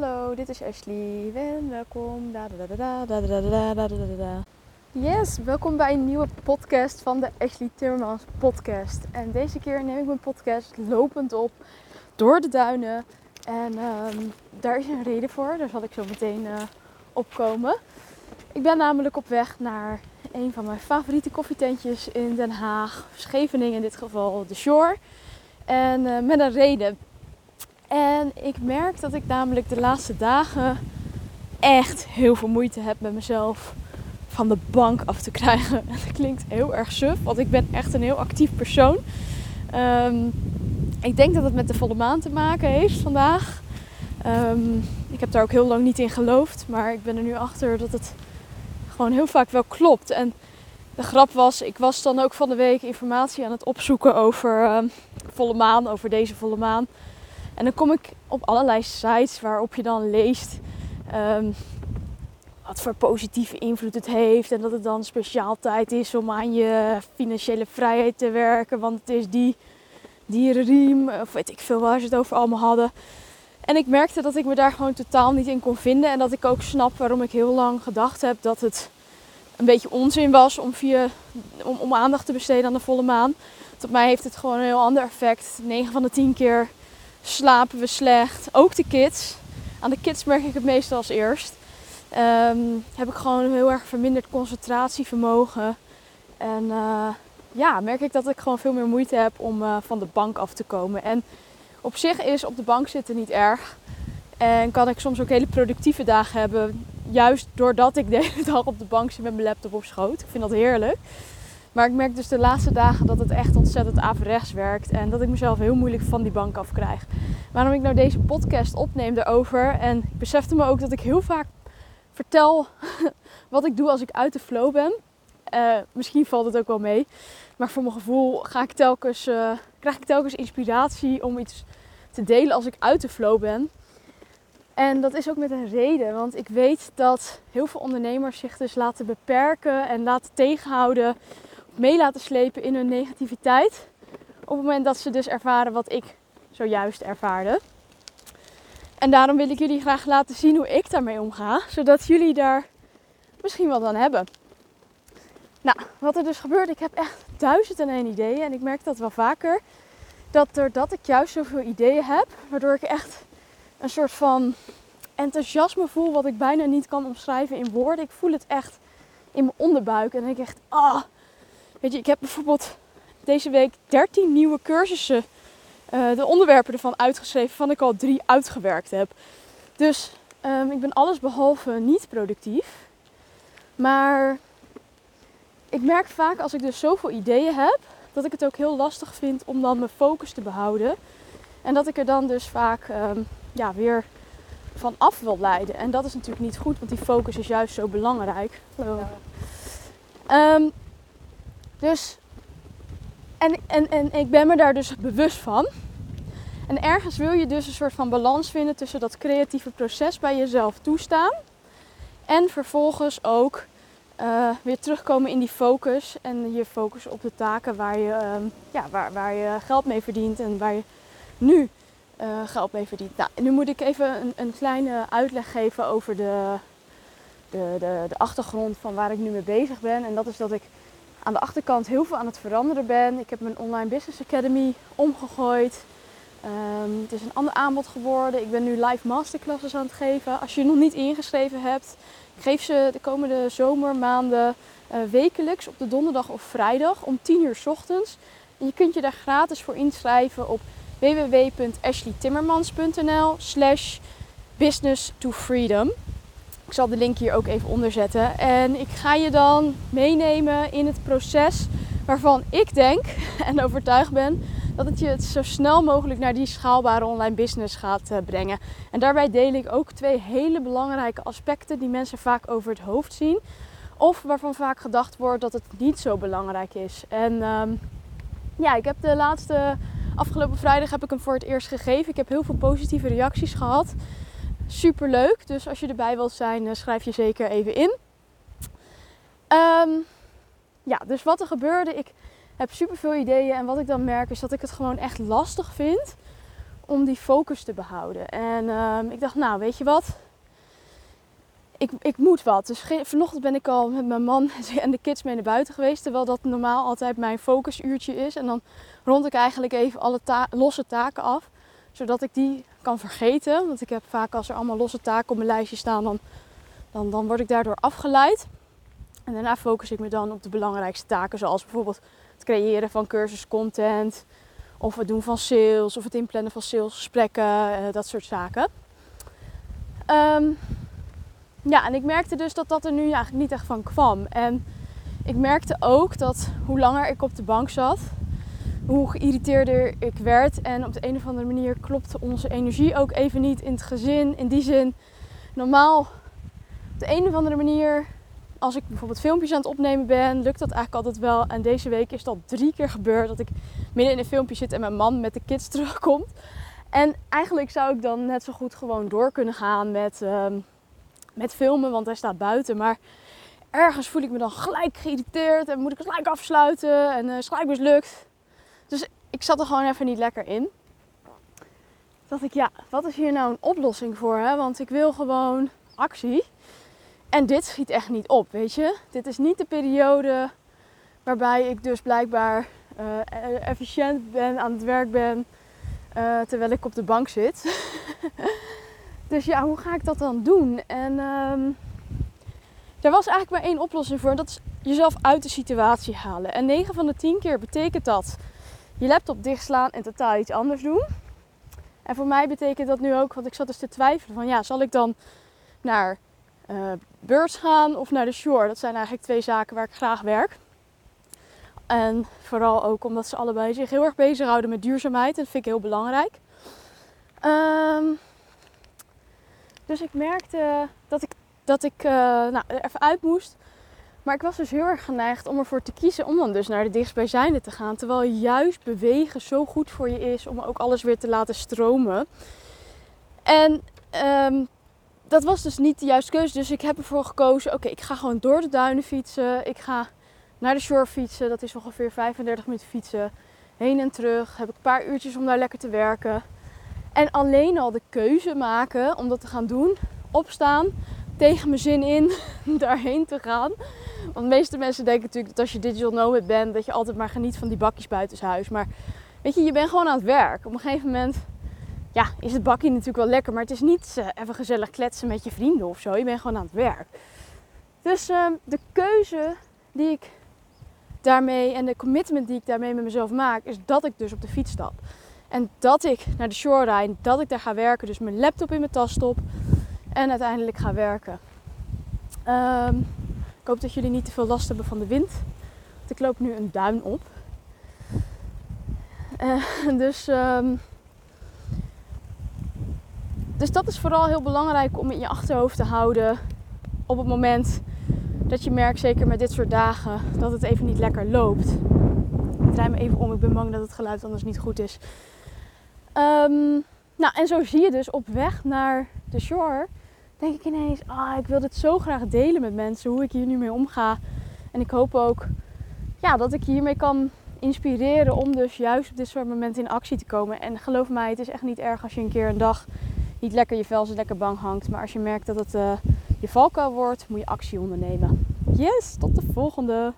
Hallo, dit is Ashley. en Welkom. Yes, welkom bij een nieuwe podcast van de Ashley Timmermans podcast. En deze keer neem ik mijn podcast lopend op door de duinen. En ehm, daar is een reden voor, daar zal ik zo meteen uh, op komen. Ik ben namelijk op weg naar een van mijn favoriete koffietentjes in Den Haag, Scheveningen in dit geval, de Shore. En eh, met een reden. En ik merk dat ik namelijk de laatste dagen echt heel veel moeite heb met mezelf van de bank af te krijgen. En dat klinkt heel erg suf, want ik ben echt een heel actief persoon. Um, ik denk dat het met de volle maan te maken heeft vandaag. Um, ik heb daar ook heel lang niet in geloofd, maar ik ben er nu achter dat het gewoon heel vaak wel klopt. En de grap was, ik was dan ook van de week informatie aan het opzoeken over um, volle maan, over deze volle maan. En dan kom ik op allerlei sites waarop je dan leest um, wat voor positieve invloed het heeft. En dat het dan speciaal tijd is om aan je financiële vrijheid te werken. Want het is die dierenriem, of weet ik veel waar ze het over allemaal hadden. En ik merkte dat ik me daar gewoon totaal niet in kon vinden. En dat ik ook snap waarom ik heel lang gedacht heb dat het een beetje onzin was om, via, om, om aandacht te besteden aan de volle maan. Op mij heeft het gewoon een heel ander effect. 9 van de 10 keer slapen we slecht. Ook de kids. Aan de kids merk ik het meestal als eerst. Um, heb ik gewoon heel erg verminderd concentratievermogen. En uh, ja, merk ik dat ik gewoon veel meer moeite heb om uh, van de bank af te komen. En op zich is op de bank zitten niet erg. En kan ik soms ook hele productieve dagen hebben. Juist doordat ik de hele dag op de bank zit met mijn laptop op schoot. Ik vind dat heerlijk. Maar ik merk dus de laatste dagen dat het echt ontzettend averechts werkt. En dat ik mezelf heel moeilijk van die bank af krijg. Waarom ik nou deze podcast opneem erover. En ik besefte me ook dat ik heel vaak vertel wat ik doe als ik uit de flow ben. Uh, misschien valt het ook wel mee. Maar voor mijn gevoel ga ik telkens, uh, krijg ik telkens inspiratie om iets te delen als ik uit de flow ben. En dat is ook met een reden. Want ik weet dat heel veel ondernemers zich dus laten beperken en laten tegenhouden. Mee laten slepen in hun negativiteit. Op het moment dat ze dus ervaren wat ik zojuist ervaarde. En daarom wil ik jullie graag laten zien hoe ik daarmee omga. Zodat jullie daar misschien wat aan hebben. Nou, wat er dus gebeurt, ik heb echt duizend en één ideeën. En ik merk dat wel vaker. Dat doordat ik juist zoveel ideeën heb, waardoor ik echt een soort van enthousiasme voel, wat ik bijna niet kan omschrijven in woorden. Ik voel het echt in mijn onderbuik. En ik echt, ah. Weet je, ik heb bijvoorbeeld deze week 13 nieuwe cursussen, uh, de onderwerpen ervan uitgeschreven, van ik al drie uitgewerkt heb. Dus um, ik ben alles behalve niet productief. Maar ik merk vaak als ik dus zoveel ideeën heb, dat ik het ook heel lastig vind om dan mijn focus te behouden. En dat ik er dan dus vaak um, ja, weer van af wil leiden. En dat is natuurlijk niet goed, want die focus is juist zo belangrijk. Um, dus, en, en, en ik ben me daar dus bewust van. En ergens wil je dus een soort van balans vinden tussen dat creatieve proces bij jezelf toestaan. En vervolgens ook uh, weer terugkomen in die focus. En je focus op de taken waar je, um, ja, waar, waar je geld mee verdient en waar je nu uh, geld mee verdient. Nou, nu moet ik even een, een kleine uitleg geven over de, de, de, de achtergrond van waar ik nu mee bezig ben. En dat is dat ik aan de achterkant heel veel aan het veranderen ben. Ik heb mijn Online Business Academy omgegooid. Um, het is een ander aanbod geworden. Ik ben nu live masterclasses aan het geven. Als je nog niet ingeschreven hebt, ik geef ze de komende zomermaanden uh, wekelijks op de donderdag of vrijdag om 10 uur ochtends. En je kunt je daar gratis voor inschrijven op www.ashleytimmermans.nl slash business to freedom. Ik zal de link hier ook even onder zetten. En ik ga je dan meenemen in het proces waarvan ik denk en overtuigd ben dat het je het zo snel mogelijk naar die schaalbare online business gaat uh, brengen. En daarbij deel ik ook twee hele belangrijke aspecten die mensen vaak over het hoofd zien. Of waarvan vaak gedacht wordt dat het niet zo belangrijk is. En um, ja, ik heb de laatste afgelopen vrijdag heb ik hem voor het eerst gegeven. Ik heb heel veel positieve reacties gehad. Super leuk. Dus als je erbij wilt zijn, uh, schrijf je zeker even in. Um, ja, dus wat er gebeurde, ik heb super veel ideeën. En wat ik dan merk is dat ik het gewoon echt lastig vind om die focus te behouden. En ehm, ik dacht, nou, weet je wat? Ik, ik moet wat. Dus vanochtend ben ik al met mijn man en de kids mee naar buiten geweest. Terwijl dat normaal altijd mijn focusuurtje is. En dan rond ik eigenlijk even alle losse taken af. Zodat ik die kan vergeten. Want ik heb vaak als er allemaal losse taken op mijn lijstje staan, dan, dan, dan word ik daardoor afgeleid. En daarna focus ik me dan op de belangrijkste taken. Zoals bijvoorbeeld het creëren van cursuscontent of het doen van sales, of het inplannen van salesgesprekken, uh, dat soort zaken. Ehm, ja, en ik merkte dus dat dat er nu eigenlijk niet echt van kwam. En ik merkte ook dat hoe langer ik op de bank zat, hoe geïrriteerder ik werd. En op de een of andere manier klopte onze energie ook even niet in het gezin. In die zin, normaal op de een of andere manier als ik bijvoorbeeld filmpjes aan het opnemen ben, lukt dat eigenlijk altijd wel. En deze week is dat drie keer gebeurd dat ik midden in een filmpje zit en mijn man met de kids terugkomt. En eigenlijk zou ik dan net zo goed gewoon door kunnen gaan met, ehm, met filmen, want hij staat buiten. Maar ergens voel ik me dan gelijk geïrriteerd en moet ik het gelijk afsluiten en uh, is gelijk mislukt. Dus ik zat er gewoon even niet lekker in. Dacht ik, ja, wat is hier nou een oplossing voor? Hè? Want ik wil gewoon actie. En dit schiet echt niet op, weet je. Dit is niet de periode waarbij ik dus blijkbaar uh, efficiënt ben, aan het werk ben, uh, terwijl ik op de bank zit. dus ja, hoe ga ik dat dan doen? En um, er was eigenlijk maar één oplossing voor. En dat is jezelf uit de situatie halen. En 9 van de 10 keer betekent dat je laptop dichtslaan en totaal iets anders doen. En voor mij betekent dat nu ook, want ik zat dus te twijfelen van ja, zal ik dan naar uh, beurs gaan of naar de shore. Dat zijn eigenlijk twee zaken waar ik graag werk. En vooral ook omdat ze allebei zich heel erg bezighouden met duurzaamheid. En dat vind ik heel belangrijk. Ehm, dus ik merkte dat ik, dat ik uh, nou, er even uit moest. Maar ik was dus heel erg geneigd om ervoor te kiezen om dan dus naar de dichtstbijzijnde te gaan. Terwijl juist bewegen zo goed voor je is om ook alles weer te laten stromen. En um, dat was dus niet de juiste keuze. Dus ik heb ervoor gekozen: oké, ik ga gewoon door de duinen fietsen. Ik ga naar de shore fietsen. Dat is ongeveer 35 minuten fietsen. Heen en terug. Heb ik een paar uurtjes om daar lekker te werken. En alleen al de keuze maken om dat te gaan doen. Opstaan. Tegen mijn zin in daarheen te gaan. Want de meeste mensen denken natuurlijk dat als je digital nomad bent, dat je altijd maar geniet van die bakjes buitenshuis. Maar weet je, je bent gewoon aan het werk. Op een gegeven moment ja, is het bakje natuurlijk wel lekker. Maar het is niet uh, even gezellig kletsen met je vrienden of zo. Je bent gewoon aan het werk. Dus uh, de keuze die ik daarmee en de commitment die ik daarmee met mezelf maak, is dat ik dus op de fiets stap. En dat ik naar de shore rijd, dat ik daar ga werken. Dus mijn laptop in mijn tas stop en uiteindelijk ga werken. Um, ik hoop dat jullie niet te veel last hebben van de wind. Want ik loop nu een duin op. Uh, dus um, dus dat is vooral heel belangrijk om in je achterhoofd te houden op het moment dat je merkt, zeker met dit soort dagen, dat het even niet lekker loopt. Ik draai me even om, ik ben bang dat het geluid anders niet goed is. Um, nou, en zo zie je dus op weg naar de shore, denk ik ineens, ah, ik wil dit zo graag delen met mensen, hoe ik hier nu mee omga. En ik hoop ook ja, dat ik hiermee kan inspireren om dus juist op dit soort momenten in actie te komen. En geloof mij, het is echt niet erg als je een keer een dag niet lekker je vel lekker bang hangt. Maar als je merkt dat het uh, je valkuil wordt, moet je actie ondernemen. Yes, tot de volgende!